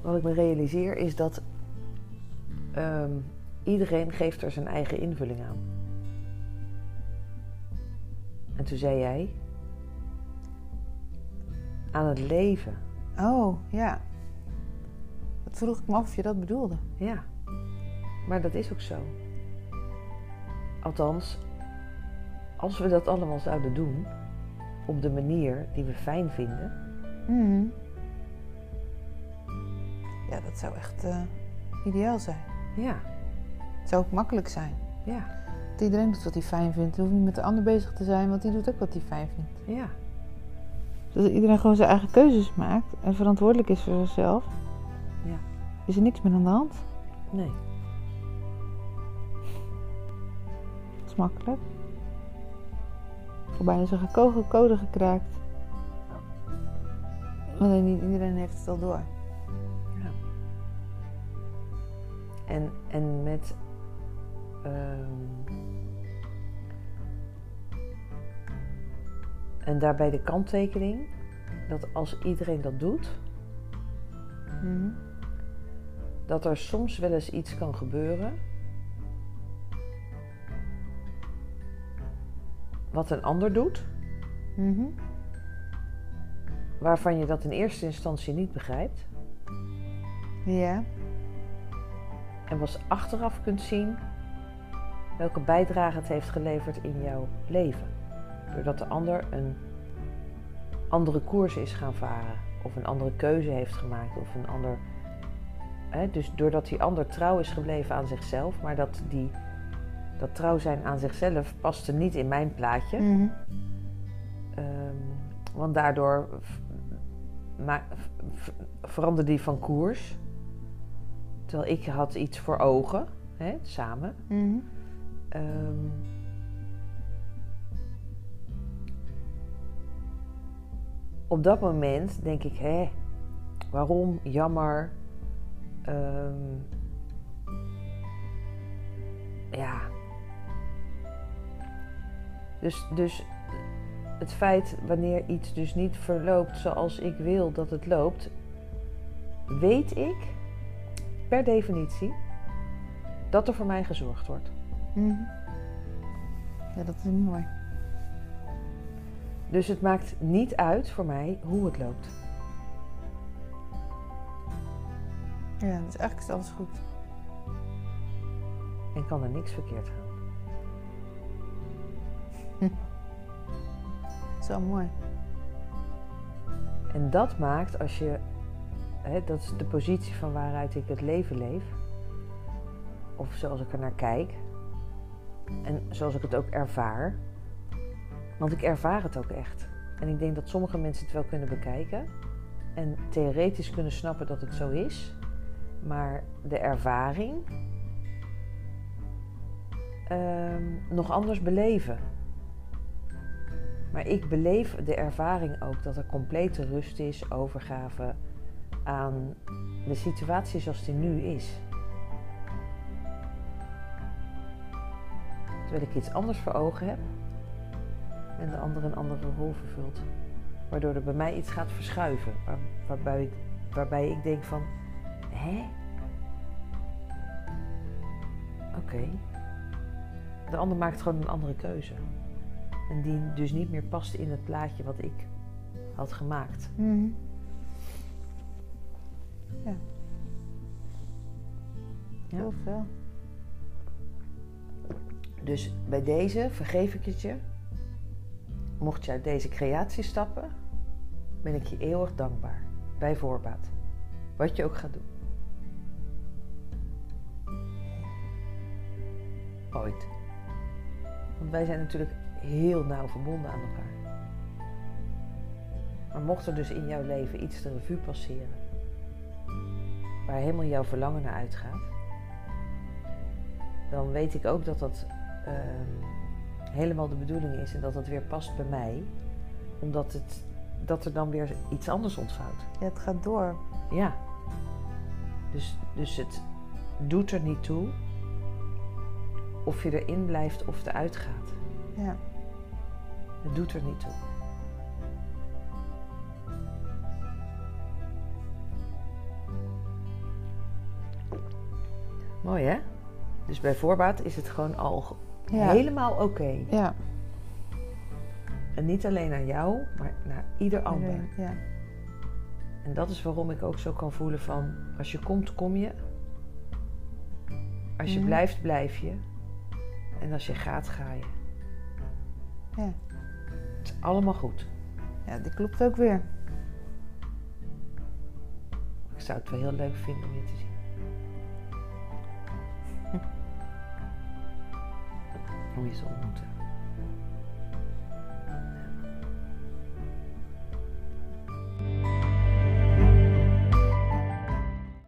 Wat ik me realiseer is dat ehm, iedereen geeft er zijn eigen invulling aan. En toen zei jij aan het leven. Oh, ja. Dat vroeg ik me af of je dat bedoelde. Ja, maar dat is ook zo. Althans, als we dat allemaal zouden doen op de manier die we fijn vinden, Mhm. Ja, dat zou echt eh, ideaal zijn. ja, Het zou ook makkelijk zijn. ja, Dat iedereen doet wat hij fijn vindt. Je hoeft niet met de ander bezig te zijn, want die doet ook wat hij fijn vindt. ja, Dat iedereen gewoon zijn eigen keuzes maakt en verantwoordelijk is voor zichzelf. Ja. Is er niks meer aan de hand? nee, Dat is makkelijk. Bijna zeggen code, gekraakt. Alleen niet iedereen heeft het al door. ja. En, en met ehm, en daarbij de kanttekening dat als iedereen dat doet, Mhm. dat er soms wel eens iets kan gebeuren. Wat een ander doet, Mhm. waarvan je dat in eerste instantie niet begrijpt. Ja. En pas achteraf kunt zien welke bijdrage het heeft geleverd in jouw leven. Doordat de ander een andere koers is gaan varen, of een andere keuze heeft gemaakt, of een ander. Hè, dus doordat die ander trouw is gebleven aan zichzelf, maar dat die, dat trouw zijn aan zichzelf paste niet in mijn plaatje. Mhm. Ehm, want daardoor veranderde die van koers. Terwijl ik had iets voor ogen, hè, samen. Mhm. Ehm, op dat moment denk ik, hé, waarom, jammer. Ehm, Dus, dus het feit wanneer iets dus niet verloopt zoals ik wil dat het loopt, weet ik per definitie dat er voor mij gezorgd wordt. Mhm. Ja, dat is mooi. Dus het maakt niet uit voor mij hoe het loopt. Ja, dus eigenlijk is alles goed. En kan er niks verkeerd gaan. Wel mooi. En dat maakt als je, hè, dat is de positie van waaruit ik het leven leef, of zoals ik er naar kijk, en zoals ik het ook ervaar. Want ik ervaar het ook echt. En ik denk dat sommige mensen het wel kunnen bekijken en theoretisch kunnen snappen dat het zo is, maar de ervaring ehm, nog anders beleven. Maar ik beleef de ervaring ook dat er complete rust is, overgave aan de situatie zoals die nu is. Terwijl ik iets anders voor ogen heb en de ander een andere rol vervult. Waardoor er bij mij iets gaat verschuiven. Waar- waarbij, ik, waarbij ik denk van, hè? Oké. De ander maakt gewoon een andere keuze. En die dus niet meer past in het plaatje wat ik had gemaakt. Mhm. Ja. Ja. Heel veel. Dus bij deze vergeef ik het je. Mocht je uit deze creatie stappen, ben ik je eeuwig dankbaar. Bij voorbaat. Wat je ook gaat doen. Ooit. Want wij zijn natuurlijk heel nauw verbonden aan elkaar. Maar mocht er dus in jouw leven iets de revue passeren, waar helemaal jouw verlangen naar uitgaat, dan weet ik ook dat dat ehm, helemaal de bedoeling is en dat dat weer past bij mij, omdat het, dat er dan weer iets anders ontvouwt. Ja, het gaat door. Ja. Dus, dus het doet er niet toe of je erin blijft of eruit gaat. Ja. Het doet er niet toe. Mooi hè? Dus bij voorbaat is het gewoon al helemaal oké. Ja. En niet alleen naar jou, maar naar ieder ander. Ja. En dat is waarom ik ook zo kan voelen van als je komt, kom je. Als je mhm. blijft, blijf je. En als je gaat, ga je. Ja. Het is allemaal goed. ja, die klopt ook weer. Ik zou het wel heel leuk vinden om je te zien. Om je te ontmoeten.